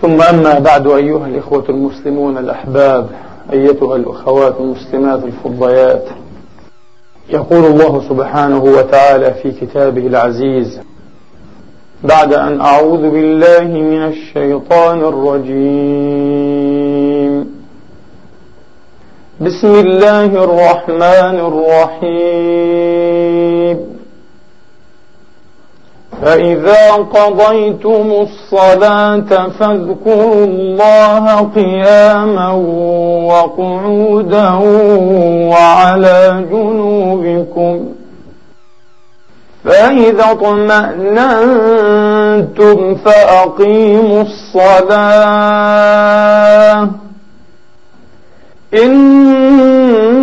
ثم أما بعد أيها الإخوة المسلمون الأحباب أيتها الأخوات المسلمات الفضيات يقول الله سبحانه وتعالى في كتابه العزيز بعد أن أعوذ بالله من الشيطان الرجيم. بسم الله الرحمن الرحيم. فإذا قضيتم الصلاة فاذكروا الله قياما وقعودا وعلى جنوبكم فإذا اطمأننتم فأقيموا الصلاة إن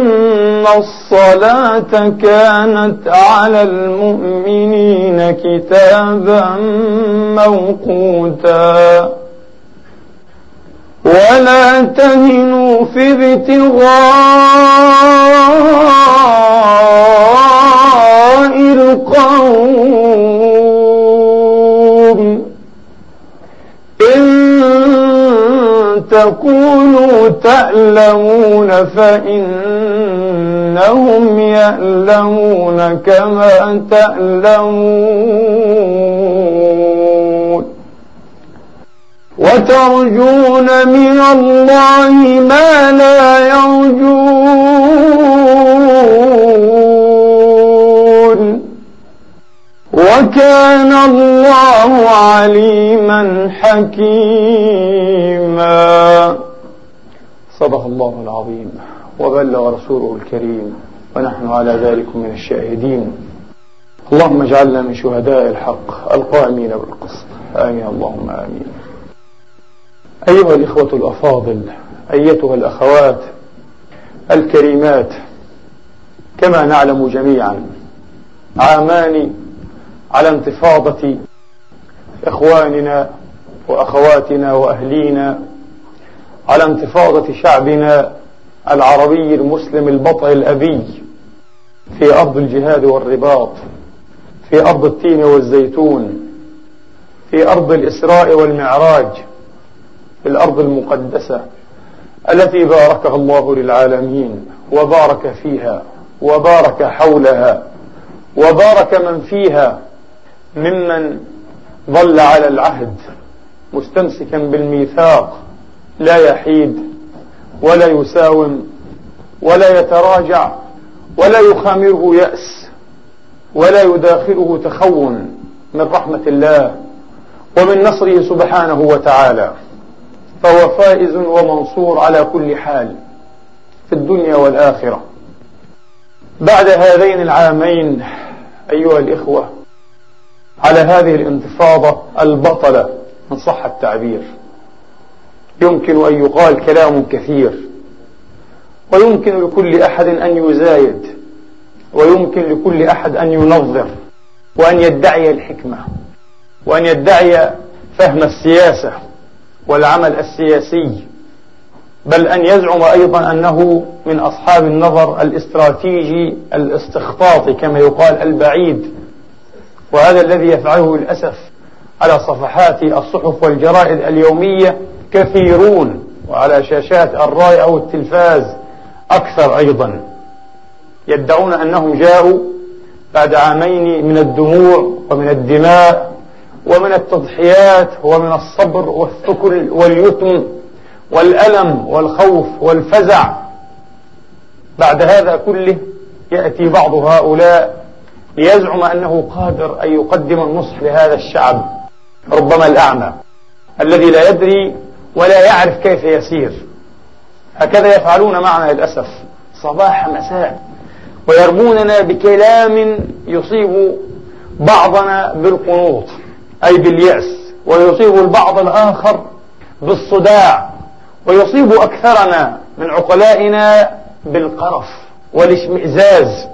الصلاة كانت على المؤمنين كتابا موقوتا ولا تهنوا في ابتغاء القوم إن تكونوا تألمون فإنهم يألمون كما تألمون. وترجون من الله ما لا يرجون. وكان الله عليما حكيما. صدق الله العظيم. وبلغ رسوله الكريم ونحن على ذلك من الشاهدين. اللهم اجعلنا من شهداء الحق القائمين بالقسط. آمين. اللهم آمين. أيها الإخوة الأفاضل أيتها الأخوات الكريمات كما نعلم جميعا عامان على انتفاضة إخواننا وأخواتنا وأهلينا على انتفاضة شعبنا العربي المسلم البطء الأبي في أرض الجهاد والرباط في أرض التين والزيتون في أرض الإسراء والمعراج في الأرض المقدسة التي باركها الله للعالمين وبارك فيها وبارك حولها وبارك من فيها ممن ظل على العهد مستمسكا بالميثاق لا يحيد ولا يساوم ولا يتراجع ولا يخامره يأس ولا يداخله تخون من رحمة الله ومن نصره سبحانه وتعالى. فهو فائز ومنصور على كل حال في الدنيا والآخرة. بعد هذين العامين أيها الإخوة على هذه الانتفاضة البطلة إن صح التعبير. يمكن أن يقال كلام كثير ويمكن لكل أحد أن يزايد ويمكن لكل أحد أن ينظر وأن يدعي الحكمة وأن يدعي فهم السياسة والعمل السياسي بل أن يزعم أيضا أنه من أصحاب النظر الاستراتيجي الاستخطاطي كما يقال البعيد وهذا الذي يفعله للأسف على صفحات الصحف والجرائد اليومية كثيرون وعلى شاشات الرأي أو التلفاز أكثر أيضا. يدعون أنهم جاءوا بعد عامين من الدموع ومن الدماء ومن التضحيات ومن الصبر والثكل واليتم والألم والخوف والفزع. بعد هذا كله يأتي بعض هؤلاء ليزعم أنه قادر أن يقدم النصح لهذا الشعب ربما الأعمى الذي لا يدري ولا يعرف كيف يسير. هكذا يفعلون معنا للأسف. صباح مساء. ويرموننا بكلام يصيب بعضنا بالقنوط أي باليأس ويصيب البعض الآخر بالصداع ويصيب أكثرنا من عقلائنا بالقرف والاشمئزاز.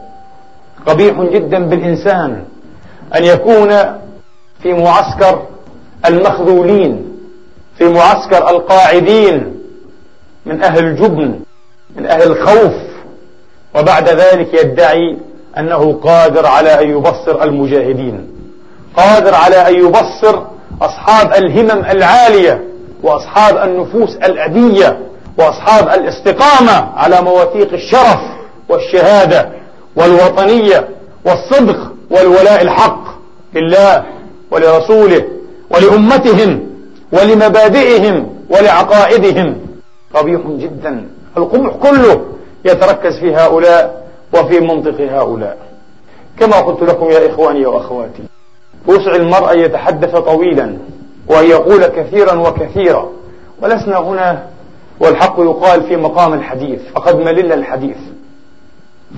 قبيح جدا بالإنسان أن يكون في معسكر المخذولين. في معسكر القاعدين من أهل الجبن من أهل الخوف وبعد ذلك يدعي أنه قادر على أن يبصر المجاهدين قادر على أن يبصر أصحاب الهمم العالية وأصحاب النفوس الأبية وأصحاب الاستقامة على مواثيق الشرف والشهادة والوطنية والصدق والولاء الحق لله ولرسوله ولأمتهم. ولمبادئهم ولعقائدهم. قبيح جدا. القبح كله يتركز في هؤلاء وفي منطق هؤلاء. كما قلت لكم يا إخواني وأخواتي وسع المرء أن يتحدث طويلا وأن يقول كثيرا وكثيرا. ولسنا هنا والحق يقال في مقام الحديث فقد مللنا الحديث.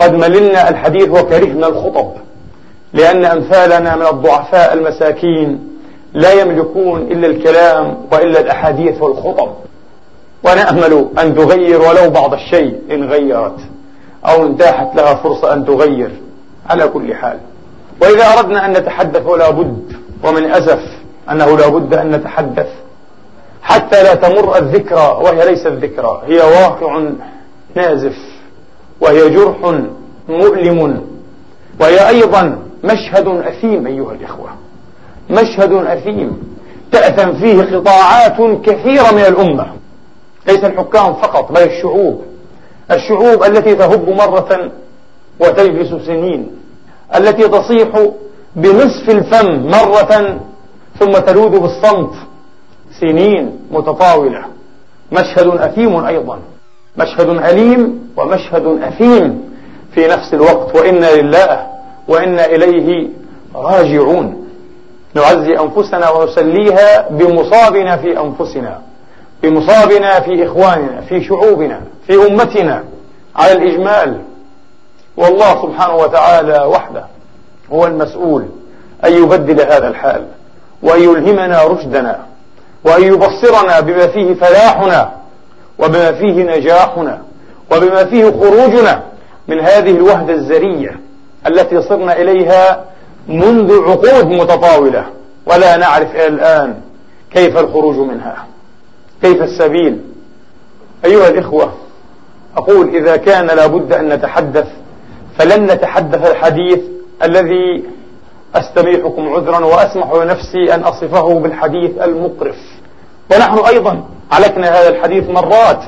قد مللنا الحديث وكرهنا الخطب لأن أمثالنا من الضعفاء المساكين لا يملكون إلا الكلام وإلا الأحاديث والخطب. ونأمل أن تغير ولو بعض الشيء إن غيرت أو انتاحت لها فرصة أن تغير على كل حال. وإذا أردنا أن نتحدث ولا بد ومن أسف أنه لا بد أن نتحدث حتى لا تمر الذكرى وهي ليست ذكرى هي واقع نازف وهي جرح مؤلم وهي أيضا مشهد أثيم أيها الإخوة. مشهد أثيم. تأثم فيه قطاعات كثيرة من الأمة. ليس الحكام فقط بل الشعوب. الشعوب التي تهب مرة وتجلس سنين. التي تصيح بنصف الفم مرة ثم تلوذ بالصمت سنين متطاولة. مشهد أثيم أيضا. مشهد أليم ومشهد أثيم في نفس الوقت. وإنا لله وإنا إليه راجعون. نعزي أنفسنا ونسليها بمصابنا في أنفسنا بمصابنا في إخواننا في شعوبنا في أمتنا على الإجمال. والله سبحانه وتعالى وحده هو المسؤول أن يبدل هذا الحال وأن يلهمنا رشدنا وأن يبصرنا بما فيه فلاحنا وبما فيه نجاحنا وبما فيه خروجنا من هذه الوهدة الزرية التي صرنا إليها منذ عقود متطاولة. ولا نعرف إلى الآن كيف الخروج منها. كيف السبيل. أيها الإخوة أقول إذا كان لابد أن نتحدث فلن نتحدث الحديث الذي أستبيحكم عذرا وأسمح لنفسي أن أصفه بالحديث المقرف. ونحن أيضا علكنا هذا الحديث مرات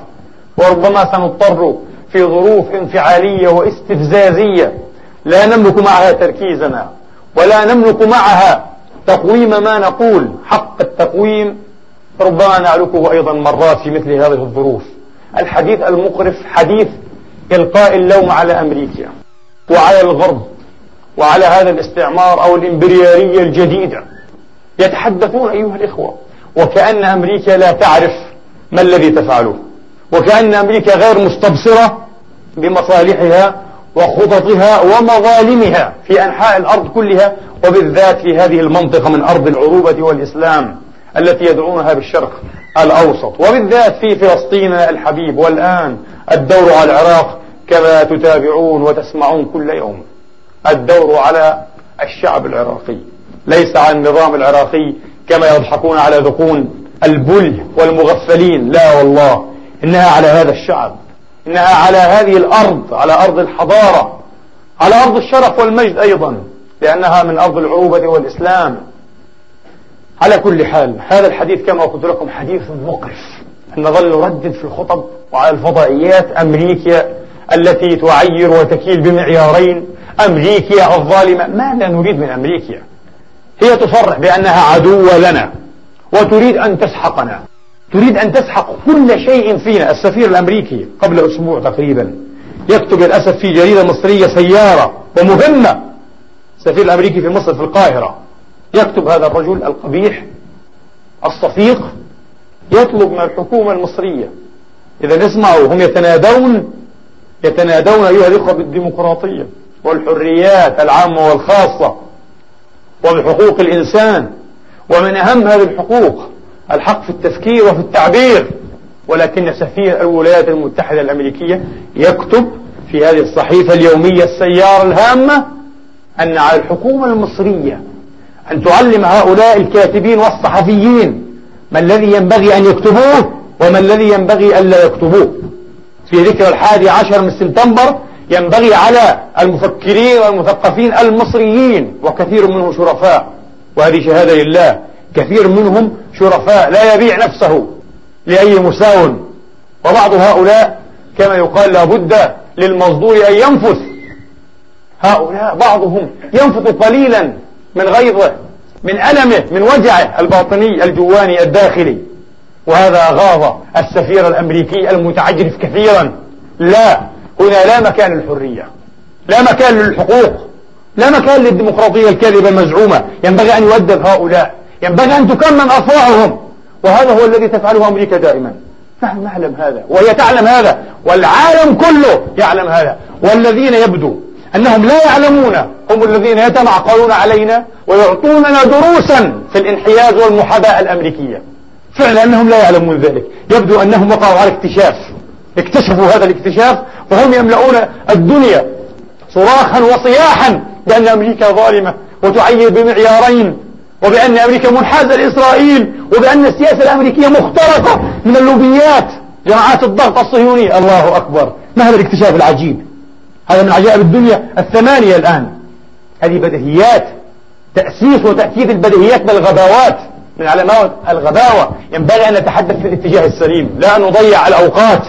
وربما سنضطر في ظروف انفعالية واستفزازية. لا نملك معها تركيزنا. ولا نملك معها. تقويم ما نقول. حق التقويم. ربما نعلكه أيضا مرات في مثل هذه الظروف. الحديث المقرف حديث إلقاء اللوم على أمريكا. وعلى الغرب. وعلى هذا الاستعمار أو الإمبريالية الجديدة. يتحدثون أيها الإخوة. وكأن أمريكا لا تعرف ما الذي تفعله. وكأن أمريكا غير مستبصرة بمصالحها وخططها ومظالمها في أنحاء الأرض كلها وبالذات في هذه المنطقة من أرض العروبة والإسلام التي يدعونها بالشرق الأوسط. وبالذات في فلسطين الحبيب. والآن الدور على العراق كما تتابعون وتسمعون كل يوم. الدور على الشعب العراقي. ليس على النظام العراقي كما يضحكون على ذقون البل والمغفلين. لا والله إنها على هذا الشعب. إنها على هذه الأرض على أرض الحضارة على أرض الشرف والمجد أيضا لأنها من أرض العروبة والإسلام. على كل حال هذا الحديث كما قلت لكم حديث مقرف. نظل نردد في الخطب وعلى الفضائيات أمريكا التي تعير وتكيل بمعيارين. أمريكا الظالمة ماذا نريد من أمريكا؟ هي تصرح بأنها عدو لنا وتريد أن تسحقنا. تريد أن تسحق كل شيء فينا. السفير الأمريكي قبل أسبوع تقريبا يكتب للأسف في جريدة مصرية سيارة ومهمة. السفير الأمريكي في مصر في القاهرة يكتب هذا الرجل القبيح الصفيق يطلب من الحكومة المصرية. إذا نسمعوا هم يتنادون يتنادون أيها الإخوة بالديمقراطية والحريات العامة والخاصة وبحقوق الإنسان. ومن أهم هذه الحقوق الحق في التفكير وفي التعبير. ولكن سفير الولايات المتحدة الأمريكية يكتب في هذه الصحيفة اليومية السيارة الهامة أن على الحكومة المصرية أن تعلم هؤلاء الكاتبين والصحفيين ما الذي ينبغي أن يكتبوه وما الذي ينبغي ألا يكتبوه. في ذكرى الحادي عشر من سبتمبر ينبغي على المفكرين والمثقفين المصريين وكثير منهم شرفاء. وهذه شهادة لله. كثير منهم شرفاء لا يبيع نفسه لأي مساو وبعض هؤلاء كما يقال لابد للمصدور أن ينفث. هؤلاء بعضهم ينفث قليلا من غيظه من ألمه من وجعه الباطني الجواني الداخلي. وهذا غاض السفير الأمريكي المتعجرف كثيرا. لا هنا لا مكان للحرية لا مكان للحقوق لا مكان للديمقراطية الكاذبة المزعومة. ينبغي أن يؤدب هؤلاء. ينبغي أن تكمن أفواههم وهذا هو الذي تفعله أمريكا دائما. نحن نعلم هذا وهي تعلم هذا والعالم كله يعلم هذا. والذين يبدو أنهم لا يعلمون هم الذين يتمعقلون علينا ويعطوننا دروسا في الانحياز والمحاباة الأمريكية. فعلا أنهم لا يعلمون ذلك. يبدو أنهم وقعوا على اكتشاف. اكتشفوا هذا الاكتشاف فهم يملؤون الدنيا صراخا وصياحا بأن أمريكا ظالمة وتعير بمعيارين. وبأن أمريكا منحازة لإسرائيل وبأن السياسة الأمريكية مخترقة من اللوبيات جماعات الضغط الصهيوني. الله أكبر. ما هذا الاكتشاف العجيب؟ هذا من عجائب الدنيا الثمانية الآن. هذه بديهيات تأسيس وتأكيد البديهيات بالغباوات من علامات الغباوة. ينبغي أن نتحدث في الاتجاه السليم. لا نضيع الأوقات.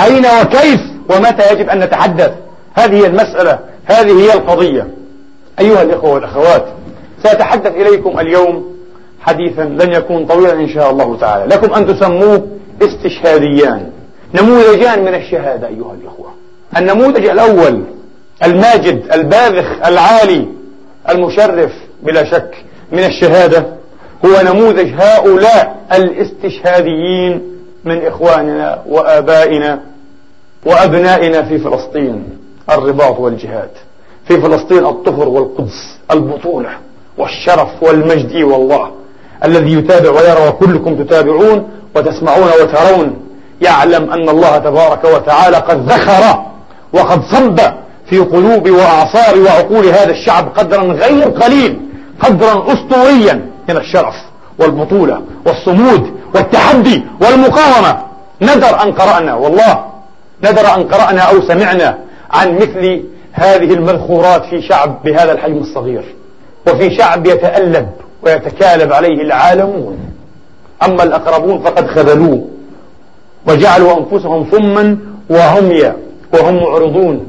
أين وكيف؟ ومتى يجب أن نتحدث؟ هذه هي المسألة. هذه هي القضية. أيها الإخوة والأخوات سأتحدث إليكم اليوم حديثا لن يكون طويلا إن شاء الله تعالى. لكم أن تسموه استشهاديان. نموذجان من الشهادة أيها الإخوة. النموذج الأول الماجد الباذخ العالي المشرف بلا شك من الشهادة هو نموذج هؤلاء الاستشهاديين من إخواننا وآبائنا وأبنائنا في فلسطين الرباط والجهاد في فلسطين الطهر والقدس البطولة والشرف والمجد إي والله الذي يتابع ويرى وكلكم تتابعون وتسمعون وترون. يعلم أن الله تبارك وتعالى قد ذخر وقد صب في قلوب وأعصار وعقول هذا الشعب قدرا غير قليل قدرا أسطوريا من الشرف والبطولة والصمود والتحدي والمقاومة. ندر أن قرأنا والله ندر أن قرأنا أو سمعنا عن مثل هذه المذخورات في شعب بهذا الحجم الصغير. وفي شعب يتألب ويتكالب عليه العالمون. أما الأقربون فقد خذلوه وجعلوا أنفسهم ثما وعميا وهم معرضون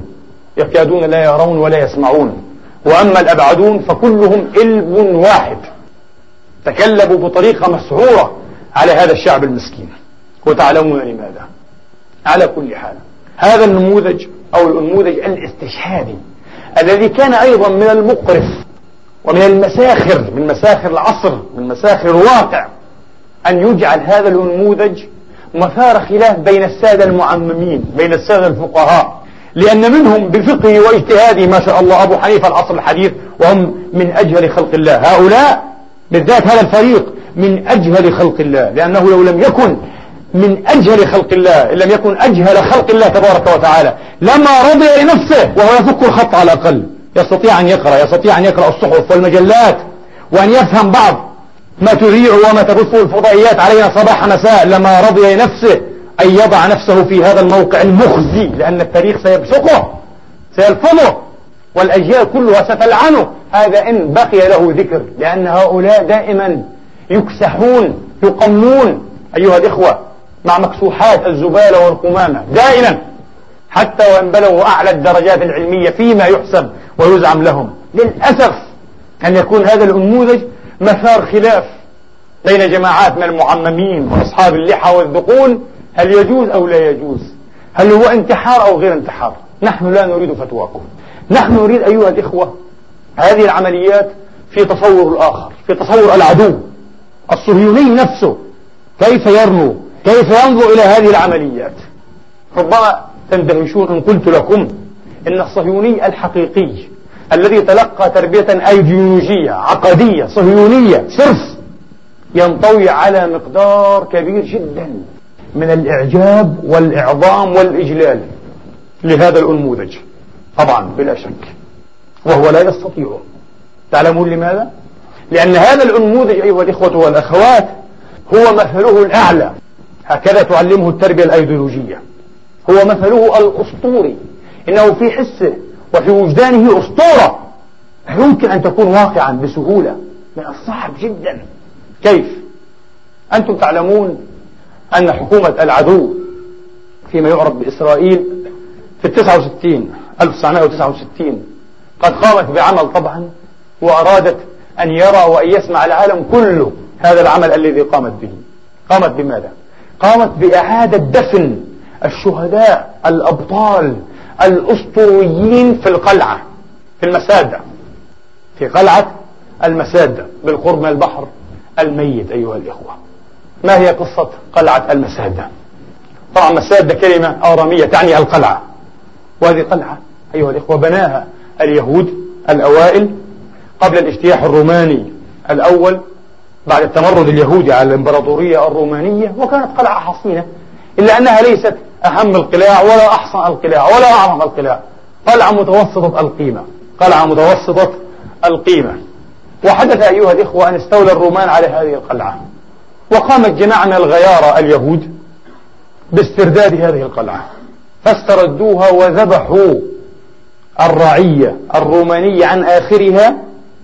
يكادون لا يرون ولا يسمعون. وأما الأبعدون فكلهم إلب واحد تكلبوا بطريقة مسعورة على هذا الشعب المسكين. وتعلمون لماذا؟ على كل حال هذا النموذج أو النموذج الاستشهادي الذي كان أيضا من المقرف. ومن المساخر من مساخر العصر من مساخر الواقع أن يجعل هذا النموذج مثار خلاف بين السادة المعممين بين السادة الفقهاء. لأن منهم بفقهه واجتهاده ما شاء الله أبو حنيفة العصر الحديث وهم من أجهل خلق الله. هؤلاء بالذات هذا الفريق من أجهل خلق الله لأنه لو لم يكن من أجهل خلق الله إن لم يكن أجهل خلق الله تبارك وتعالى لما رضي لنفسه وهو يفك الخط على الأقل. يستطيع أن يقرأ يستطيع أن يقرأ الصحف والمجلات وأن يفهم بعض ما تذيع وما تبثه الفضائيات علينا صباح مساء لما رضي لنفسه أن يضع نفسه في هذا الموقع المخزي لأن التاريخ سيبصقه سيلفظه والأجيال كلها ستلعنه. هذا إن بقي له ذكر لأن هؤلاء دائما يكسحون يقمون أيها الإخوة مع مكسوحات الزبالة والقمامة دائما حتى وإن بلغوا أعلى الدرجات العلمية فيما يحسب ويزعم لهم. للأسف أن يكون هذا الأنموذج مثار خلاف بين جماعات من المعممين وأصحاب اللحى والذقون. هل يجوز أو لا يجوز؟ هل هو انتحار أو غير انتحار؟ نحن لا نريد فتواكم. نحن نريد أيها الإخوة هذه العمليات في تصور الآخر في تصور العدو الصهيوني نفسه. كيف يرنو كيف ينظر إلى هذه العمليات؟ ربما تندهشون إن قلت لكم إن الصهيوني الحقيقي الذي تلقى تربية أيديولوجية عقدية صهيونية صرف ينطوي على مقدار كبير جدا من الإعجاب والإعظام والإجلال لهذا الأنموذج. طبعا بلا شك. وهو لا يستطيع. تعلمون لماذا؟ لأن هذا الأنموذج أيها الإخوة والأخوات هو مثله الأعلى. هكذا تعلمه التربية الأيديولوجية. هو مثله الأسطوري. إنه في حسه وفي وجدانه أسطورة لا يمكن أن تكون واقعا بسهولة من الصعب جدا كيف؟ أنتم تعلمون أن حكومة العدو فيما يعرف بإسرائيل في التسعة وستين 1969 قد قامت بعمل طبعا وأرادت أن يرى وأن يسمع العالم كله هذا العمل الذي قامت به قامت بماذا؟ قامت بإعادة دفن الشهداء الأبطال الأسطوريين في القلعة في المسادة في قلعة المسادة بالقرب من البحر الميت أيها الإخوة. ما هي قصة قلعة المسادة طبعا مسادة كلمة آرامية تعني القلعة. وهذه قلعة أيها الإخوة بناها اليهود الأوائل قبل الاجتياح الروماني الأول بعد التمرد اليهودي على الإمبراطورية الرومانية وكانت قلعة حصينة إلا أنها ليست أهم القلاع ولا أحسن القلاع ولا أعظم القلاع. قلعة متوسطة القيمة. قلعة متوسطة القيمة. وحدث أيها الإخوة أن استولى الرومان على هذه القلعة. وقامت جماعة من الغيارى اليهود باسترداد هذه القلعة. فاستردوها وذبحوا الرعية الرومانية عن آخرها.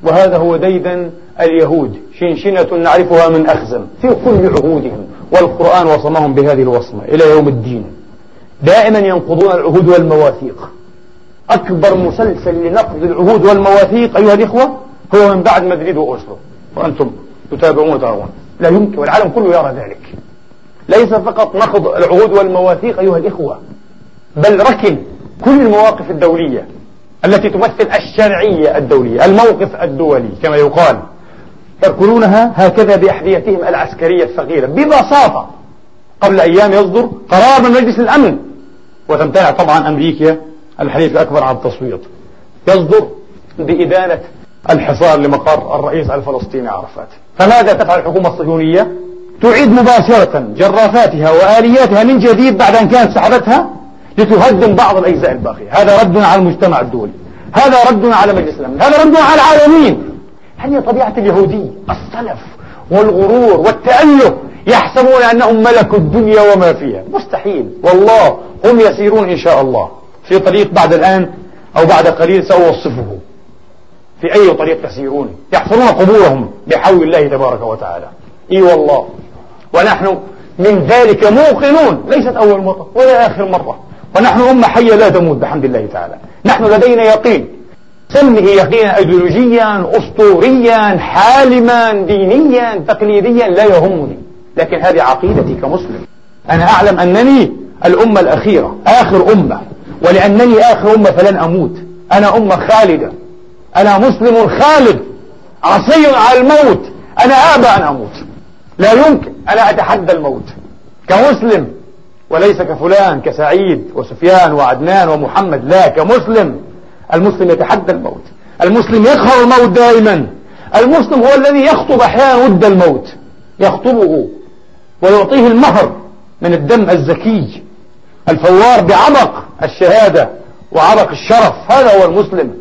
وهذا هو ديدا اليهود. شنشنة نعرفها من أخزم في كل عهودهم. والقرآن وصمهم بهذه الوصمة إلى يوم الدين. دائما ينقضون العهود والمواثيق. أكبر مسلسل لنقض العهود والمواثيق أيها الإخوة هو من بعد مدريد وأوسلو. وأنتم تتابعون وترون. لا يمكن والعالم كله يرى ذلك. ليس فقط نقض العهود والمواثيق أيها الإخوة بل ركن كل المواقف الدولية التي تمثل الشرعية الدولية الموقف الدولي كما يقال. يركنونها هكذا بأحذيتهم العسكرية الثقيلة ببساطة. قبل أيام يصدر قرار من مجلس الأمن وتمتنع طبعا أمريكا الحليف الأكبر عن التصويت. يصدر بإدانة الحصار لمقر الرئيس الفلسطيني عرفات. فماذا تفعل الحكومة الصهيونية؟ تعيد مباشرة جرافاتها وآلياتها من جديد بعد أن كانت سحبتها لتهدم بعض الأجزاء الباقية. هذا رد على المجتمع الدولي. هذا رد على مجلس الأمن. هذا رد على العالمين. هذه طبيعة اليهودي؟ الصلف والغرور والتأله يحسبون أنهم ملكوا الدنيا وما فيها. مستحيل. والله هم يسيرون إن شاء الله. في طريق بعد الآن أو بعد قليل سأوصفه. في أي طريق تسيرون؟ يحفرون قبورهم بحول الله تبارك وتعالى. إي والله. ونحن من ذلك موقنون. ليست أول مرة ولا آخر مرة. ونحن أمة حية لا تموت بحمد الله تعالى. نحن لدينا يقين. سمه يقينا أيديولوجيا أسطوريا حالما دينيا تقليديا لا يهمني. لكن هذه عقيدتي كمسلم. أنا أعلم أنني الأمة الأخيرة آخر أمة. ولأنني آخر أمة فلن أموت. أنا أمة خالدة. أنا مسلم خالد. عصي على الموت. أنا أبى أن أموت. لا يمكن. أنا أتحدى الموت. كمسلم وليس كفلان كسعيد وسفيان وعدنان ومحمد لا كمسلم. المسلم يتحدى الموت. المسلم يقهر الموت دائما. المسلم هو الذي يخطب أحيانا ود الموت. يخطبه ويعطيه المهر من الدم الزكي. الفوار بعبق الشهادة وعبق الشرف. هذا هو المسلم.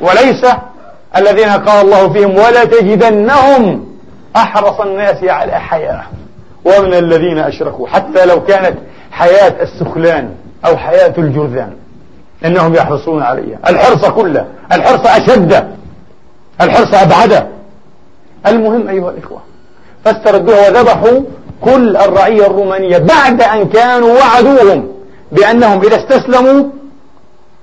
وليس الذين قال الله فيهم ولا تجدنهم أحرص الناس على حياة. ومن الذين أشركوا حتى لو كانت حياة السخلان أو حياة الجرذان. إنهم يحرصون عليها. الحرص كله. الحرص أشد. الحرص أبعد. المهم أيها الإخوة فاستردوها وذبحوا كل الرعية الرومانية بعد أن كانوا وعدوهم بأنهم إذا استسلموا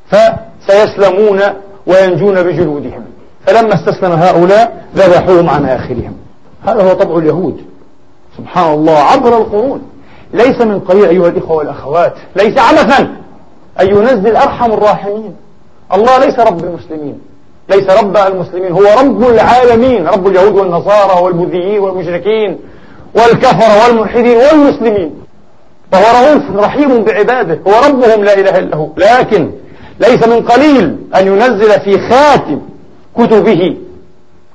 فسيسلمون وينجون بجلودهم. فلما استسلم هؤلاء ذبحوهم عن آخرهم. هذا هو طبع اليهود. سبحان الله عبر القرون. ليس من قليل أيها الإخوة والأخوات. ليس عبثا أن ينزل أرحم الراحمين. الله ليس رب المسلمين. ليس رب المسلمين هو رب العالمين. رب اليهود والنصارى والبوذيين والمشركين. والكفر والملحدين والمسلمين. فهو رؤوف رحيم بعباده هو ربهم لا إله إلا هو. لكن ليس من قليل أن ينزل في خاتم كتبه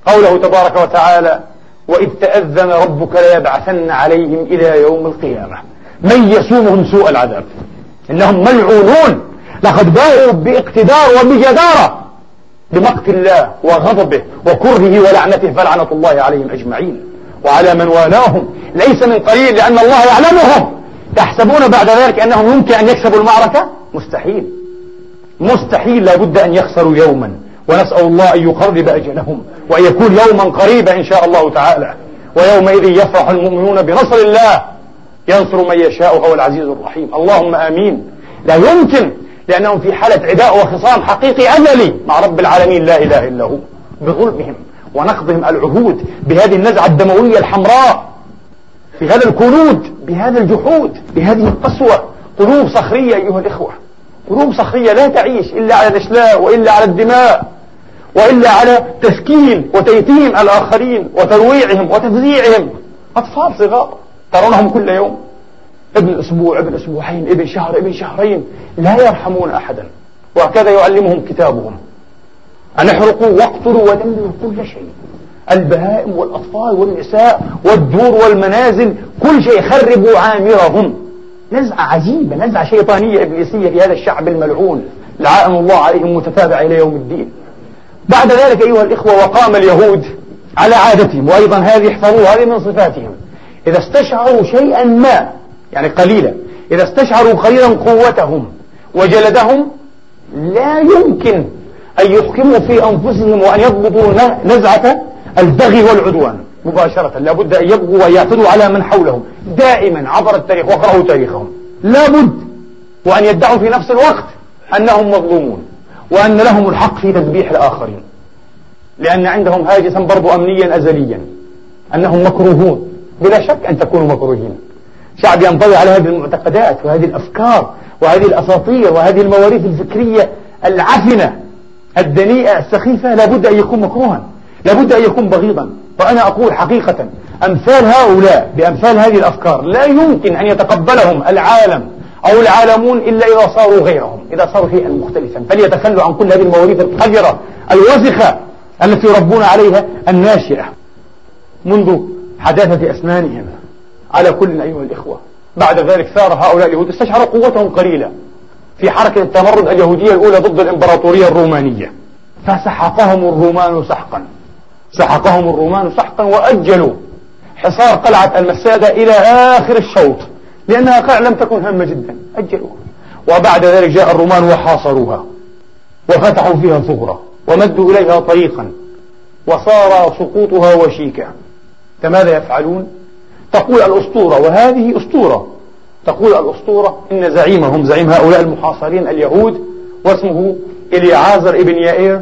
قوله تبارك وتعالى وإذ تأذن ربك ليبعثن عليهم إلى يوم القيامة. من يسومهم سوء العذاب؟ إنهم ملعونون. لقد باءوا باقتدار وبجدارة بمقت الله وغضبه وكرهه ولعنته فلعنة الله عليهم أجمعين. وعلى من والاهم ليس من قليل لأن الله يعلمهم. تحسبون بعد ذلك أنهم يمكن أن يكسبوا المعركة؟ مستحيل. مستحيل لابد أن يخسروا يوما. ونسأل الله أن يقرب أجلهم وأن يكون يوما قريبا إن شاء الله تعالى. ويومئذ يفرح المؤمنون بنصر الله. ينصر من يشاء وهو العزيز الرحيم. اللهم آمين. لا يمكن لأنهم في حالة عداء وخصام حقيقي أزلي مع رب العالمين. لا إله إلا هو. بظلمهم. ونقضهم العهود بهذه النزعة الدموية الحمراء بهذا الكنود بهذا الجحود بهذه القسوة. قلوب صخرية أيها الإخوة. قلوب صخرية لا تعيش إلا على الإشلاء وإلا على الدماء وإلا على تسكين وتيتيم الآخرين وترويعهم وتفزيعهم. أطفال صغار ترونهم كل يوم. ابن أسبوع ابن أسبوعين ابن شهر ابن شهرين. لا يرحمون أحدا. وهكذا يعلمهم كتابهم. أن احرقوا واقتلوا ودمروا كل شيء. البهائم والأطفال والنساء والدور والمنازل كل شيء. خربوا عامرهم. نزعة عجيبة نزعة شيطانية إبليسية في هذا الشعب الملعون. لعائن الله عليهم متتابعة إلى يوم الدين. بعد ذلك أيها الإخوة وقام اليهود على عادتهم وأيضا هذه احفظوا هذه من صفاتهم. إذا استشعروا شيئا ما يعني قليلا إذا استشعروا قليلا قوتهم وجلدهم لا يمكن أن يحكموا في أنفسهم وأن يضبطوا نزعة البغي والعدوان مباشرة. لابد أن يبغوا ويعتدوا على من حولهم. دائما عبر التاريخ واقرأوا تاريخهم. لابد وأن يدعوا في نفس الوقت أنهم مظلومون وأن لهم الحق في تذبيح الآخرين. لأن عندهم هاجسا برضو أمنيا أزليا. أنهم مكروهون. بلا شك أن تكونوا مكروهين. شعب ينطوي على هذه المعتقدات وهذه الأفكار وهذه الأساطير وهذه المواريث الفكرية العفنة الدنيئة السخيفة لابد أن يكون مكروها لابد أن يكون بغيضا. وأنا أقول حقيقة أمثال هؤلاء بأمثال هذه الأفكار لا يمكن أن يتقبلهم العالم أو العالمون إلا إذا صاروا غيرهم إذا صاروا شيئا مختلفا. فليتخلوا عن كل هذه المواريث القذرة الوسخة التي يربون عليها الناشئة. منذ حداثة أسنانهم على كل أيها الإخوة. بعد ذلك ثار هؤلاء اليهود استشعروا قوتهم قليلة في حركة التمرد اليهودية الأولى ضد الإمبراطورية الرومانية. فسحقهم الرومان سحقا. سحقهم الرومان سحقا وأجلوا حصار قلعة المسادة إلى آخر الشوط. لأنها قلعة لم تكن هامة جدا. أجلوها. وبعد ذلك جاء الرومان وحاصروها. وفتحوا فيها ثغرة ومدوا إليها طريقا. وصار سقوطها وشيكا. فماذا يفعلون؟ تقول الأسطورة وهذه أسطورة. تقول الأسطورة إن زعيمهم زعيم هؤلاء المحاصرين اليهود واسمه إليعازر ابن يائير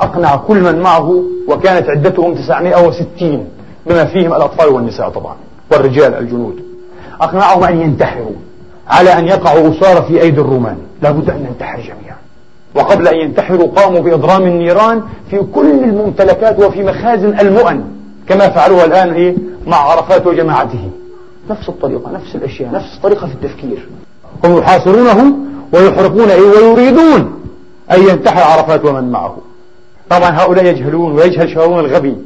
أقنع كل من معه وكانت عدتهم 960 بما فيهم الأطفال والنساء طبعا والرجال الجنود. أقنعهم أن ينتحروا على أن يقعوا أسارى في أيدي الرومان. لابد أن ننتحر جميعا. وقبل أن ينتحروا قاموا بإضرام النيران في كل الممتلكات وفي مخازن المؤن كما فعلوها الآن إيه؟ مع عرفات وجماعته. نفس الطريقة نفس الأشياء نفس الطريقة في التفكير. هم يحاصرونه ويحرقون ويريدون أن ينتحر عرفات ومن معه. طبعا هؤلاء يجهلون ويجهل شارون الغبي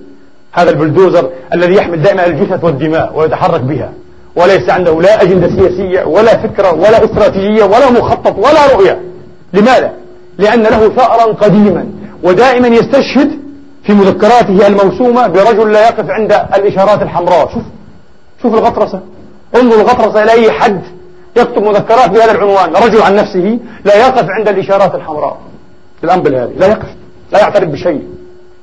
هذا البلدوزر الذي يحمل دائما الجثث والدماء ويتحرك بها. وليس عنده لا أجندة سياسية ولا فكرة ولا استراتيجية ولا مخطط ولا رؤية. لماذا؟ لأن له ثأرا قديما ودائما يستشهد في مذكراته الموسومة برجل لا يقف عند الإشارات الحمراء. شوف شوف الغطرسة. انظر الغطرسة إلى أي حد يكتب مذكرات بهذا العنوان. رجل عن نفسه لا يقف عند الإشارات الحمراء. الأنبل هذه لا يقف لا يعترف بشيء.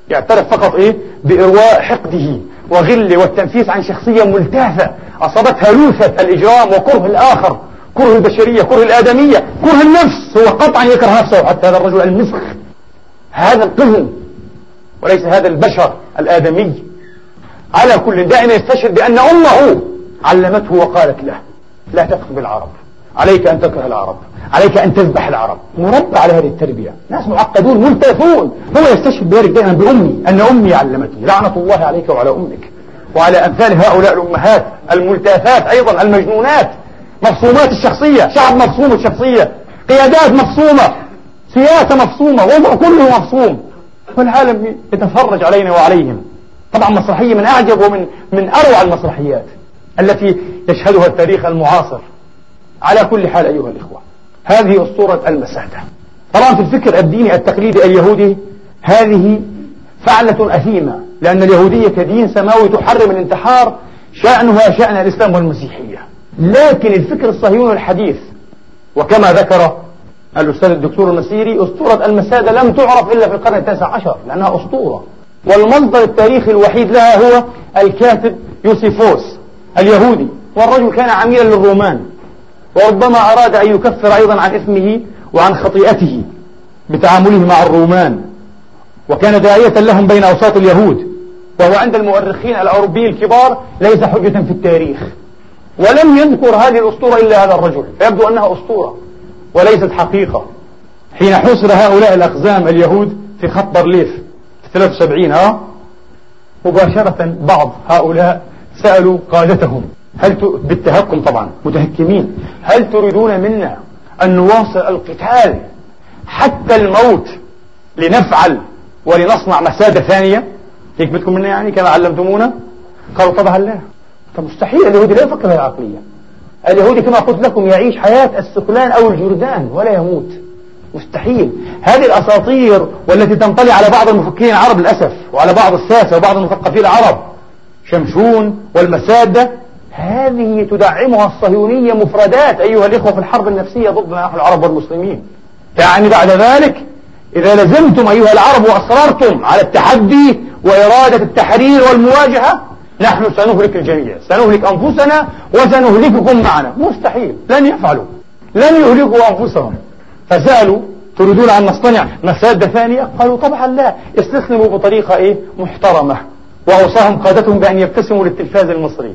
يعترف فقط إيه؟ بإرواء حقده وغله والتنفيس عن شخصية ملتافة أصابتها لوثة الإجرام وكره الآخر كره البشرية كره الآدمية كره النفس. هو قطعا يكره نفسه حتى هذا الرجل المسخ هذا القزم وليس هذا البشر الآدمي. على كل دائما يستشهد بأن أمه علمته وقالت له لا تكفر بالعرب عليك أن تكره العرب عليك أن تذبح العرب. مربى على هذه التربية. ناس معقدون ملتفون هو يستشهد بذلك دائما بأمي أن أمي علمتني لعنة الله عليك وعلى أمك. وعلى أمثال هؤلاء الأمهات الملتافات أيضا المجنونات. مفصومات الشخصية شعب مفصوم الشخصية. قيادات مفصومة سياسة مفصومة وضع كله مفصوم. والعالم يتفرج علينا وعليهم. طبعا مسرحية من أعجب ومن من أروع المسرحيات التي يشهدها التاريخ المعاصر. على كل حال أيها الإخوة هذه أسطورة المسادة طبعا في الفكر الديني التقليدي اليهودي هذه فعلة أثيمة لأن اليهودية كدين سماوي تحرم الانتحار شأنها شأن الإسلام والمسيحية. لكن الفكر الصهيوني الحديث وكما ذكر الأستاذ الدكتور المسيري أسطورة المسادة لم تعرف إلا في القرن التاسع عشر لأنها أسطورة. والمصدر التاريخي الوحيد لها هو الكاتب يوسيفوس اليهودي والرجل كان عميلا للرومان وربما أراد أن يكفر أيضا عن إثمه وعن خطيئته بتعامله مع الرومان وكان داعية لهم بين أوساط اليهود وهو عند المؤرخين الأوروبيين الكبار ليس حجة في التاريخ. ولم يذكر هذه الأسطورة إلا هذا الرجل فيبدو أنها أسطورة وليست حقيقة. حين حصر هؤلاء الأقزام اليهود في خط برليف 73 ها؟ مباشرة بعض هؤلاء سألوا قادتهم هل ت... بالتهكم طبعا متهكمين هل تريدون منا أن نواصل القتال حتى الموت لنفعل ولنصنع مسادة ثانية؟ هيك بدكم منا يعني كما علمتمونا؟ قالوا طبعا لا. فمستحيل اليهودي لا يفكر بهذه العقلية. اليهودي كما قلت لكم يعيش حياة السكلان أو الجردان ولا يموت. مستحيل. هذه الأساطير والتي تنطلي على بعض المفكرين العرب للأسف وعلى بعض الساسة وبعض المثقفين العرب شمشون والمسادة هذه تدعمها الصهيونية مفردات أيها الإخوة في الحرب النفسية ضدنا نحن العرب والمسلمين. يعني بعد ذلك إذا لزمتم أيها العرب وأصررتم على التحدي وإرادة التحرير والمواجهة نحن سنهلك الجميع. سنهلك أنفسنا وسنهلككم معنا. مستحيل. لن يفعلوا. لن يهلكوا أنفسهم. فسألوا تريدون أن نصطنع مسادة ثانية؟ قالوا طبعا لا. استسلموا بطريقة إيه؟ محترمة. وأوصاهم قادتهم بأن يبتسموا للتلفاز المصري.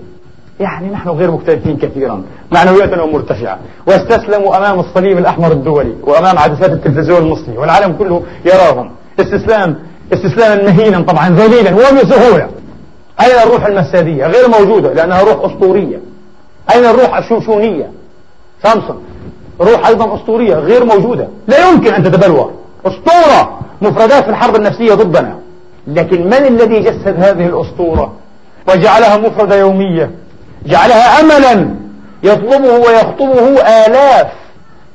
يعني نحن غير مختلفين كثيرا. معنوياتنا مرتفعة. واستسلموا أمام الصليب الأحمر الدولي وأمام عدسات التلفزيون المصري. والعالم كله يراهم. استسلام استسلاما مهينا طبعا ذليلا وبسهولة. أين الروح المسادية غير موجودة لأنها روح أسطورية. أين الروح الشوشونية؟ سامسون روح أيضا أسطورية غير موجودة. لا يمكن أن تتبلور. أسطورة. مفردات في الحرب النفسية ضدنا. لكن من الذي جسد هذه الأسطورة؟ وجعلها مفردة يومية. جعلها أملا. يطلبه ويخطبه آلاف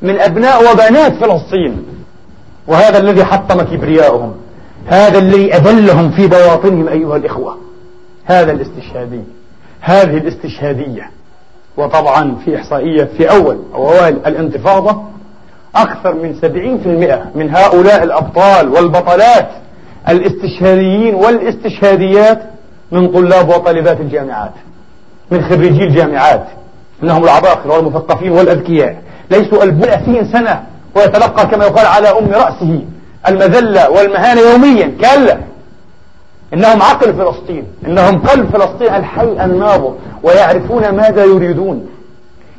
من أبناء وبنات فلسطين. وهذا الذي حطم كبرياءهم هذا الذي أذلهم في بواطنهم أيها الإخوة. هذا الاستشهادي. هذه الاستشهادية. وطبعا في إحصائية في أول أو أوائل الانتفاضة أكثر من سبعين في المئة من هؤلاء الأبطال والبطلات الاستشهاديين والاستشهاديات من طلاب وطالبات الجامعات من خريجي الجامعات إنهم العباقرة والمثقفين والأذكياء ليسوا البلعثين سنة ويتلقى كما يقال على أم رأسه المذلة والمهانة يوميا. كلا إنهم عقل فلسطين إنهم قلب فلسطين الحي النابض ويعرفون ماذا يريدون.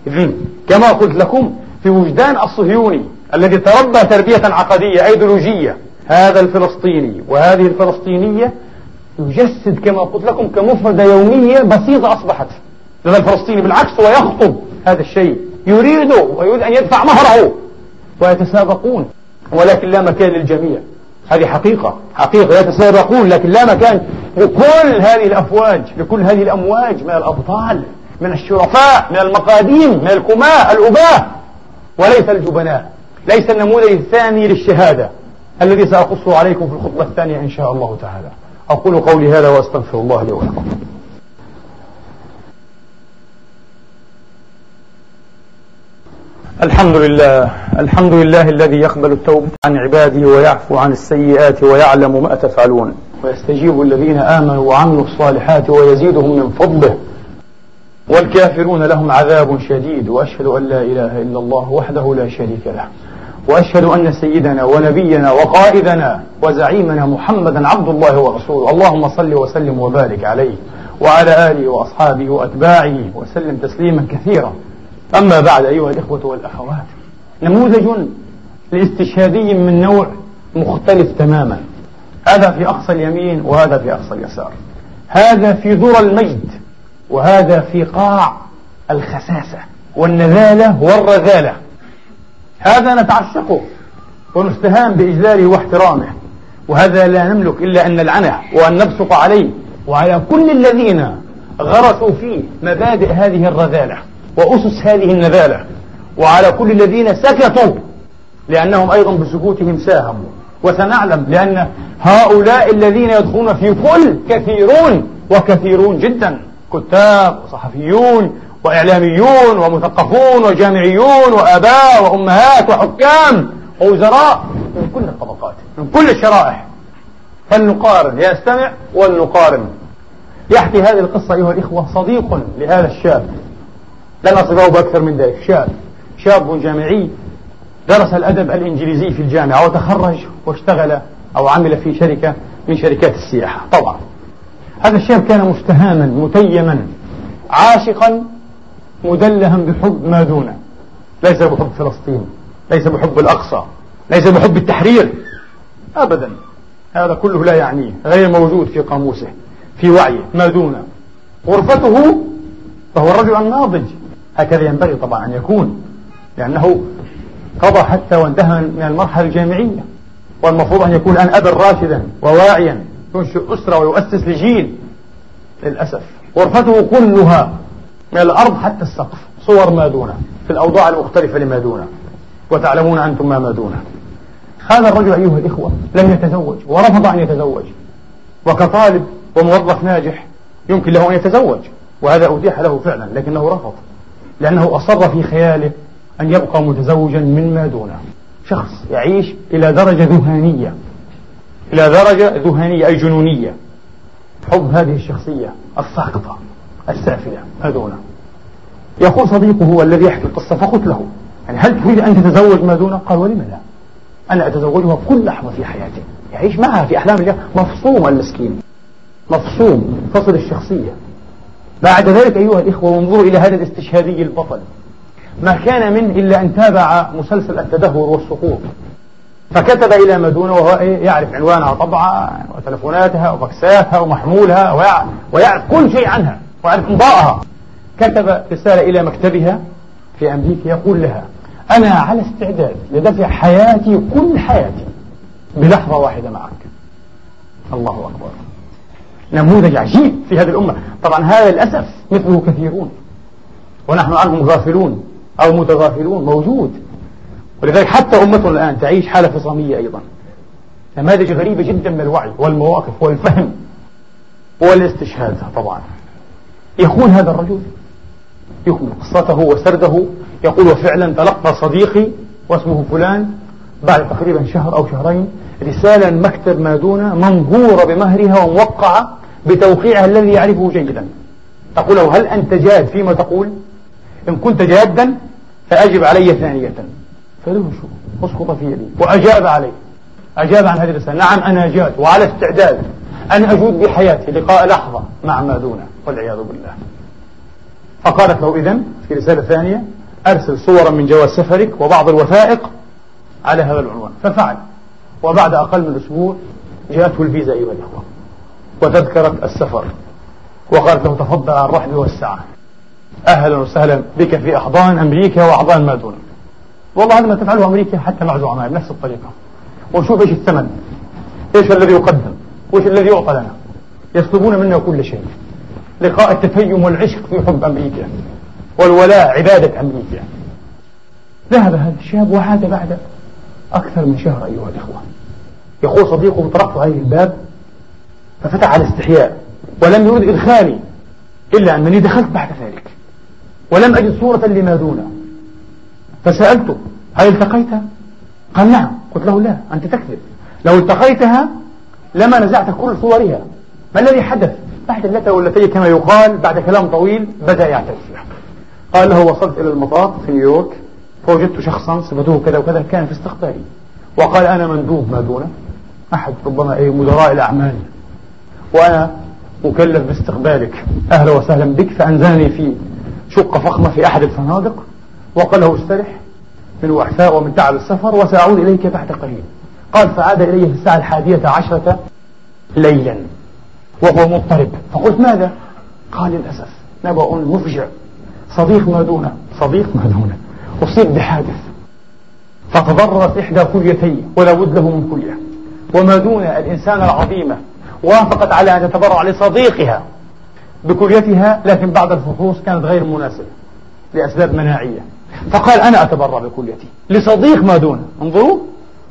إذن كما قلت لكم في وجدان الصهيوني الذي تربى تربية عقدية أيديولوجية هذا الفلسطيني وهذه الفلسطينية يجسد كما قلت لكم كمفردة يومية بسيطة أصبحت. لدى الفلسطيني بالعكس هو يخطب هذا الشيء يريده ويريد أن يدفع مهره. ويتسابقون ولكن لا مكان للجميع. هذه حقيقة. حقيقة يتسابقون لكن لا مكان. لكل هذه الأفواج لكل هذه الأمواج من الأبطال من الشرفاء من المقاديم من الكماء الأباء. وليس الجبناء. ليس النموذج الثاني للشهادة الذي سأقصه عليكم في الخطبة الثانية إن شاء الله تعالى. أقول قولي هذا وأستغفر الله لي ولكم. الحمد لله. الحمد لله الذي يقبل التوبة عن عباده ويعفو عن السيئات ويعلم ما تفعلون. ويستجيب الذين آمنوا وعملوا الصالحات ويزيدهم من فضله. والكافرون لهم عذاب شديد. وأشهد أن لا إله إلا الله وحده لا شريك له. وأشهد أن سيدنا ونبينا وقائدنا وزعيمنا محمدا عبد الله ورسوله. اللهم صل وسلم وبارك عليه. وعلى آله وأصحابه وأتباعه. وسلم تسليما كثيرا. أما بعد أيها الإخوة والأخوات نموذج لاستشهادي من نوع مختلف تماما. هذا في أقصى اليمين وهذا في أقصى اليسار. هذا في ذرى المجد وهذا في قاع الخساسة والنذالة والرذالة. هذا نتعشقه ونستهان بإجلاله واحترامه وهذا لا نملك إلا أن نلعنه وأن نبصق عليه. وعلى كل الذين غرسوا فيه مبادئ هذه الرذالة وأسس هذه النذالة. وعلى كل الذين سكتوا لأنهم أيضا بسكوتهم ساهموا. وسنعلم لأن هؤلاء الذين يدخلون في كل كثيرون وكثيرون جدا كتاب وصحفيون وإعلاميون ومثقفون وجامعيون وآباء وأمهات وحكام ووزراء من كل الطبقات من كل الشرائح. فلنقارن يستمع ولنقارن. يحكي هذه القصة أيها الإخوة صديق لهذا الشاب. لن أصفه بأكثر من ذلك. شاب شاب جامعي درس الأدب الإنجليزي في الجامعة وتخرج واشتغل أو عمل في شركة من شركات السياحة. طبعا. هذا الشاب كان مستهاما متيما عاشقا مدلها بحب ما دونه. ليس بحب فلسطين ليس بحب الأقصى ليس بحب التحرير. أبدا. هذا كله لا يعنيه غير موجود في قاموسه في وعيه ما دونه. غرفته فهو الرجل الناضج هكذا ينبغي طبعا أن يكون لأنه قضى حتى وانتهى من المرحلة الجامعية والمفروض أن يكون الآن أبا راشدا وواعيا ينشئ أسرة ويؤسس لجيل للأسف. غرفته كلها من الأرض حتى السقف صور ما دونه في الأوضاع المختلفة لما دونه. وتعلمون أنتم ما ما دونه. هذا الرجل أيها الإخوة لم يتزوج ورفض أن يتزوج. وكطالب وموظف ناجح يمكن له أن يتزوج وهذا أتيح له فعلا لكنه رفض. لأنه أصر في خياله أن يبقى متزوجا مما دونه. شخص يعيش إلى درجة ذهانية إلى درجة ذهانية أي جنونية. حب هذه الشخصية الساقطة السافلة ما يقول صديقه هو الذي يحكي القصة فقلت له يعني هل تريد أن تتزوج ما دونه؟ قال ولم لا. أنا أتزوجها كل لحظة في حياتي. يعيش معها في أحلام الله مفصوم المسكين. مفصوم فصل الشخصية. بعد ذلك أيها الإخوة وانظروا إلى هذا الاستشهادي البطل. ما كان منه إلا أن تابع مسلسل التدهور والسقوط. فكتب إلى مدونة وهو يعرف عنوانها طبعا وتلفوناتها وفكساتها ومحمولها ويعرف, كل شيء عنها ويعرف انضاءها كتب رسالة إلى مكتبها في أمريكا يقول لها أنا على استعداد لدفع حياتي كل حياتي بلحظة واحدة معك. الله أكبر. نموذج عجيب في هذه الأمة. طبعا هذا للأسف مثله كثيرون. ونحن عنهم غافلون أو متغافلون موجود. ولذلك حتى أمتنا الآن تعيش حالة فصامية أيضا. نماذج غريبة جدا من الوعي والمواقف والفهم والاستشهاد طبعا. يقول هذا الرجل. يكمل قصته وسرده. يقول وفعلا تلقى صديقي واسمه فلان بعد تقريبا شهر أو شهرين رسالة مكتب مادونة منظورة بمهرها وموقعة بتوقيعها الذي يعرفه جيدا. تقول له هل أنت جاد فيما تقول؟ إن كنت جادا فأجب علي ثانية. فله شو اسقط في يدي وأجاب عليه أجاب عن هذه الرسالة نعم أنا جاد وعلى استعداد أن أجود بحياتي لقاء لحظة مع ما دونه والعياذ بالله. فقالت له إذن في رسالة ثانية أرسل صورا من جواز سفرك وبعض الوثائق على هذا العنوان. ففعل وبعد أقل من أسبوع جاءته الفيزا أيها الأخوة. وتذكرة السفر. وقالت له تفضل على الرحب والسعة. أهلا وسهلا بك في أحضان أمريكا وأحضان ما دون. والله هذا ما تفعله أمريكا حتى مع زعماء بنفس الطريقة. ونشوف إيش الثمن. إيش الذي يقدم. وإيش الذي يعطى لنا. يطلبون منا كل شيء. لقاء التفيم والعشق في حب أمريكا. والولاء عبادة أمريكا. ذهب هذا الشاب وعاد بعد أكثر من شهر أيها الإخوة. يقول صديقه طرقت عليه الباب ففتح على استحياء. ولم يرد إدخالي إلا أنني دخلت بعد ذلك. ولم أجد صورة لما دونه. فسألته هل التقيتها؟ قال نعم. قلت له لا أنت تكذب. لو التقيتها لما نزعت كل صورها. ما الذي حدث؟ بعد اللتة والتي كما يقال بعد كلام طويل بدأ يعترف. قال له وصلت إلى المطار في نيويورك. فوجدت شخصا صفته كذا وكذا كان في استقبالي. وقال أنا مندوب ما دونه. أحد ربما أي مدراء الأعمال. وأنا مكلف باستقبالك. أهلا وسهلا بك فأنزلني في شقة فخمة في أحد الفنادق وقال له استرح من وحفاء ومن تعب السفر وسأعود إليك بعد قليل قال فعاد إلي في الساعة الحادية عشرة ليلا وهو مضطرب. فقلت ماذا؟ قال للأسف نبأ مفجع صديق ما دونه صديق ما دونه أصيب بحادث. فتضررت إحدى كليتي ولا بد له من كلية. وما دون الإنسان العظيمة وافقت على أن تتبرع لصديقها بكليتها لكن بعد الفحوص كانت غير مناسبة لأسباب مناعية. فقال أنا أتبرع بكليتي. لصديق ما دونه. انظروا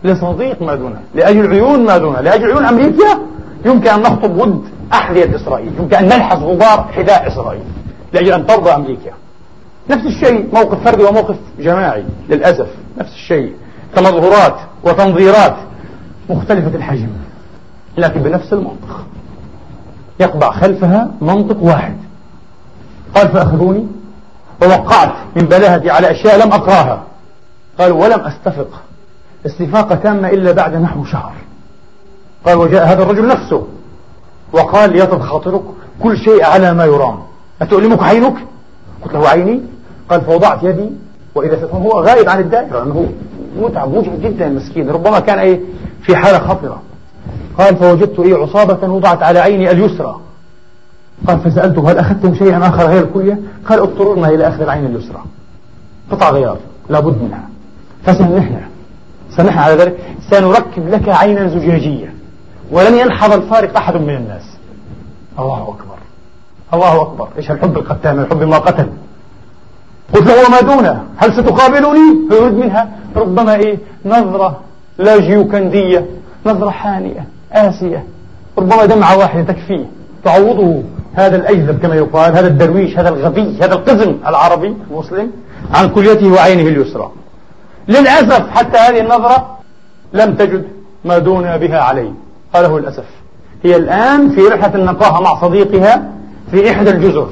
لصديق ما دونه. لأجل عيون ما دونه. لأجل عيون أمريكا يمكن أن نخطب ود أحذية إسرائيل. يمكن أن نلحظ غبار حذاء إسرائيل. لأجل أن ترضى أمريكا. نفس الشيء موقف فردي وموقف جماعي للأسف. نفس الشيء. كمظهورات وتنظيرات مختلفة الحجم. لكن بنفس المنطق. يقبع خلفها منطق واحد. قال فأخذوني ووقعت من بلاهتي على أشياء لم أقراها. قال ولم أستفق. استفاقة تامة إلا بعد نحو شهر. قال وجاء هذا الرجل نفسه. وقال ليطب خاطرك كل شيء على ما يرام. أتؤلمك عينك؟ قلت له عيني. قال فوضعت يدي وإذا هو غائب عن الدائرة أنه متعب مجهد جدا مسكين. ربما كان أي في حالة خطرة. قال فوجدت لي عصابة وضعت على عيني اليسرى. قال فسألته هل أخذتم شيئا آخر غير الكلية؟ قال اضطررنا إلى أخذ العين اليسرى. قطع غيار لابد منها. فسنحنا سنحنا على ذلك. سنركب لك عينا زجاجية. ولن ينحظ الفارق أحد من الناس. الله أكبر. الله أكبر. إيش الحب القتال الحب ما قتل. قلت له وما دونه؟ هل ستقابلني؟ فيريد منها. ربما إيه؟ نظرة لاجيوكندية. نظرة حانية آسية. ربما دمعة واحدة تكفيه تعوضه هذا الأجذب كما يقال هذا الدرويش هذا الغبي هذا القزم العربي المسلم عن كليته وعينه اليسرى. للأسف حتى هذه النظرة لم تجد ما دون بها عليه. قاله الأسف هي الآن في رحلة النقاهة مع صديقها في إحدى الجزر.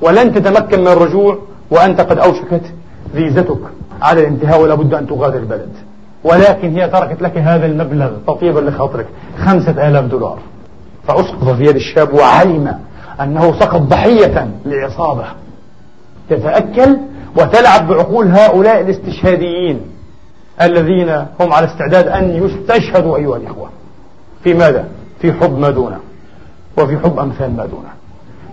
ولن تتمكن من الرجوع وأنت قد أوشكت فيزتك على الانتهاء ولا بد أن تغادر البلد. ولكن هي تركت لك هذا المبلغ تطيبا لخاطرك خمسة آلاف دولار. فأسقط في يد الشاب وعلم أنه سقط ضحية لعصابة تتأكل وتلعب بعقول هؤلاء الاستشهاديين الذين هم على استعداد أن يستشهدوا أيها الإخوة. في ماذا؟ في حب ما دونه وفي حب أمثال ما دونه.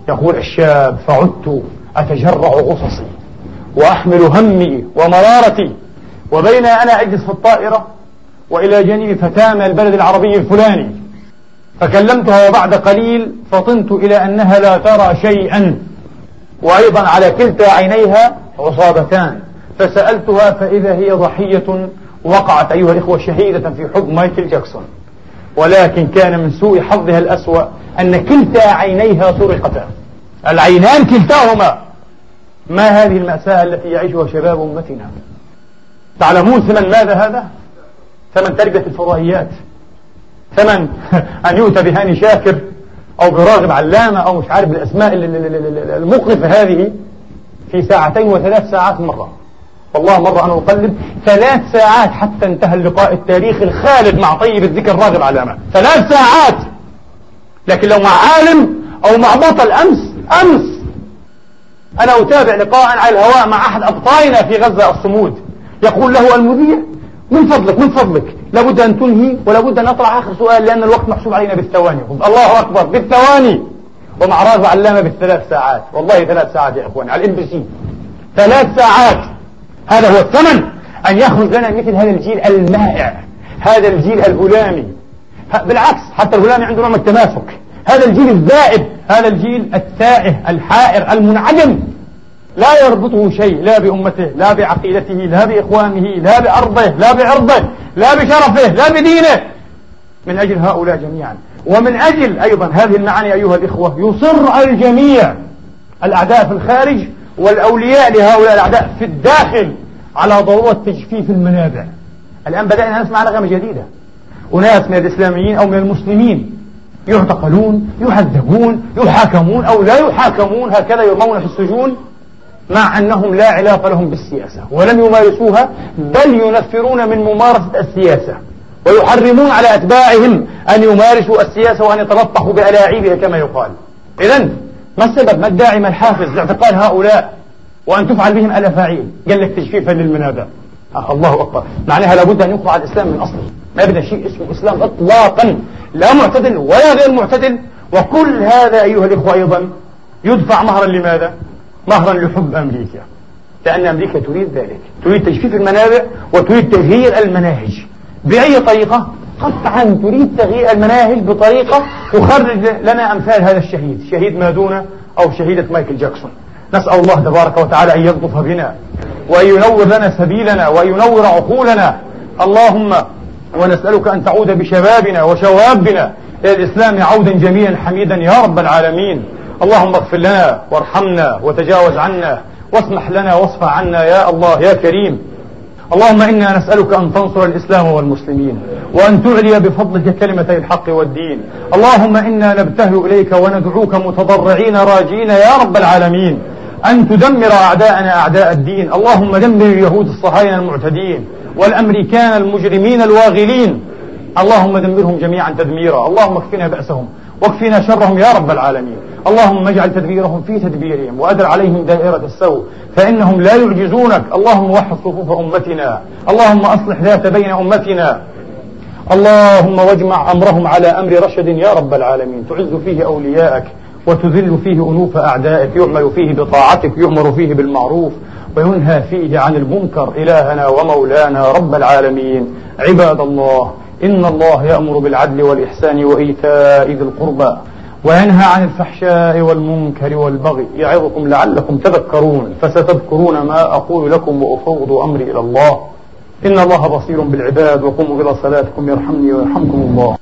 يقول الشاب فعدت أتجرع غصصي وأحمل همي ومرارتي وبين أنا أجلس في الطائرة وإلى جانبي فتاة من البلد العربي الفلاني. فكلمتها وبعد قليل فطنت إلى أنها لا ترى شيئا. وأيضا على كلتا عينيها عصابتان. فسألتها فإذا هي ضحية وقعت أيها الإخوة شهيدة في حب مايكل جاكسون. ولكن كان من سوء حظها الأسوأ أن كلتا عينيها سرقتا. العينان كلتاهما. ما هذه المأساة التي يعيشها شباب أمتنا؟ تعلمون ثمن ماذا هذا؟ ثمن تربية الفضائيات. ثمن أن يؤتى بهاني شاكر أو براغب علامة أو مش عارف الأسماء المقرفة هذه في ساعتين وثلاث ساعات مرة. والله مرة أنا أقلب ثلاث ساعات حتى انتهى اللقاء التاريخي الخالد مع طيب الذكر راغب علامة. ثلاث ساعات! لكن لو مع عالم أو مع بطل أمس أمس! أنا أتابع لقاء على الهواء مع أحد أبطالنا في غزة الصمود. يقول له المذيع من فضلك من فضلك لابد أن تنهي ولابد أن أطرح آخر سؤال لأن الوقت محسوب علينا بالثواني. الله أكبر بالثواني. ومع راغب علامة بالثلاث ساعات. والله ثلاث ساعات يا إخواني على الإم بي سي. ثلاث ساعات. هذا هو الثمن. أن يخرج لنا مثل هذا الجيل المائع هذا الجيل الهلامي. بالعكس حتى الهلامي عنده نوع من التماسك. هذا الجيل الذائب هذا الجيل التائه الحائر المنعدم لا يربطه شيء لا بأمته لا بعقيدته لا بإخوانه لا بأرضه لا بعرضه لا بشرفه لا بدينه. من أجل هؤلاء جميعا. ومن أجل أيضا هذه المعاني أيها الإخوة يصر الجميع الأعداء في الخارج والأولياء لهؤلاء الأعداء في الداخل على ضرورة تجفيف المنابع. الآن بدأنا نسمع نغمة جديدة. أناس من الإسلاميين أو من المسلمين يعتقلون يعذبون يحاكمون أو لا يحاكمون هكذا يرمون في السجون. مع أنهم لا علاقة لهم بالسياسة ولم يمارسوها بل ينفرون من ممارسة السياسة ويحرمون على أتباعهم أن يمارسوا السياسة وأن يتلطخوا بألاعيبها كما يقال. إذا ما السبب؟ ما الداعي ما الحافز لاعتقال هؤلاء وأن تفعل بهم الأفاعيل قال لك تجفيفا للمنابع آه الله أكبر. معناها لابد أن يقطع الإسلام من أصله. ما يبدأ شيء اسمه إسلام إطلاقا. لا معتدل ولا غير معتدل. وكل هذا أيها الإخوة أيضا يدفع مهرا لماذا؟ مهرا لحب أمريكا. لأن أمريكا تريد ذلك. تريد تجفيف المنابع وتريد تغيير المناهج. بأي طريقة؟ قطعا تريد تغيير المناهج بطريقة تخرج لنا أمثال هذا الشهيد. شهيد مادونا أو شهيدة مايكل جاكسون. نسأل الله تبارك وتعالى أن يلطف بنا وأن ينور لنا سبيلنا وأن ينور عقولنا. اللهم ونسألك أن تعود بشبابنا وشوابنا إلى الإسلام عودا جميلا حميدا يا رب العالمين. اللهم اغفر لنا وارحمنا وتجاوز عنا واسمح لنا واصفى عنا يا الله يا كريم. اللهم إنا نسألك أن تنصر الإسلام والمسلمين وأن تعلي بفضلك كلمتي الحق والدين. اللهم إنا نبتهل إليك وندعوك متضرعين راجين يا رب العالمين. أن تدمر أعداءنا أعداء الدين. اللهم دمر اليهود الصهاينة المعتدين والأمريكان المجرمين الواغلين. اللهم دمرهم جميعا تدميرا. اللهم اكفنا بأسهم واكفنا شرهم يا رب العالمين. اللهم اجعل تدبيرهم في تدبيرهم وأدر عليهم دائرة السوء فإنهم لا يعجزونك. اللهم وحد صفوف أمتنا. اللهم أصلح ذات بين أمتنا. اللهم واجمع أمرهم على أمر رشد يا رب العالمين. تعز فيه أولياءك وتذل فيه أنوف أعدائك. يعمل فيه بطاعتك يؤمر فيه بالمعروف. وينهى فيه عن المنكر. إلهنا ومولانا رب العالمين. عباد الله إن الله يأمر بالعدل والإحسان وإيتاء ذي القربى. وينهى عن الفحشاء والمنكر والبغي يعظكم لعلكم تذكرون فستذكرون ما أقول لكم وأفوض أمري إلى الله. إن الله بصير بالعباد وقوموا إلى صلاتكم يرحمني ويرحمكم الله.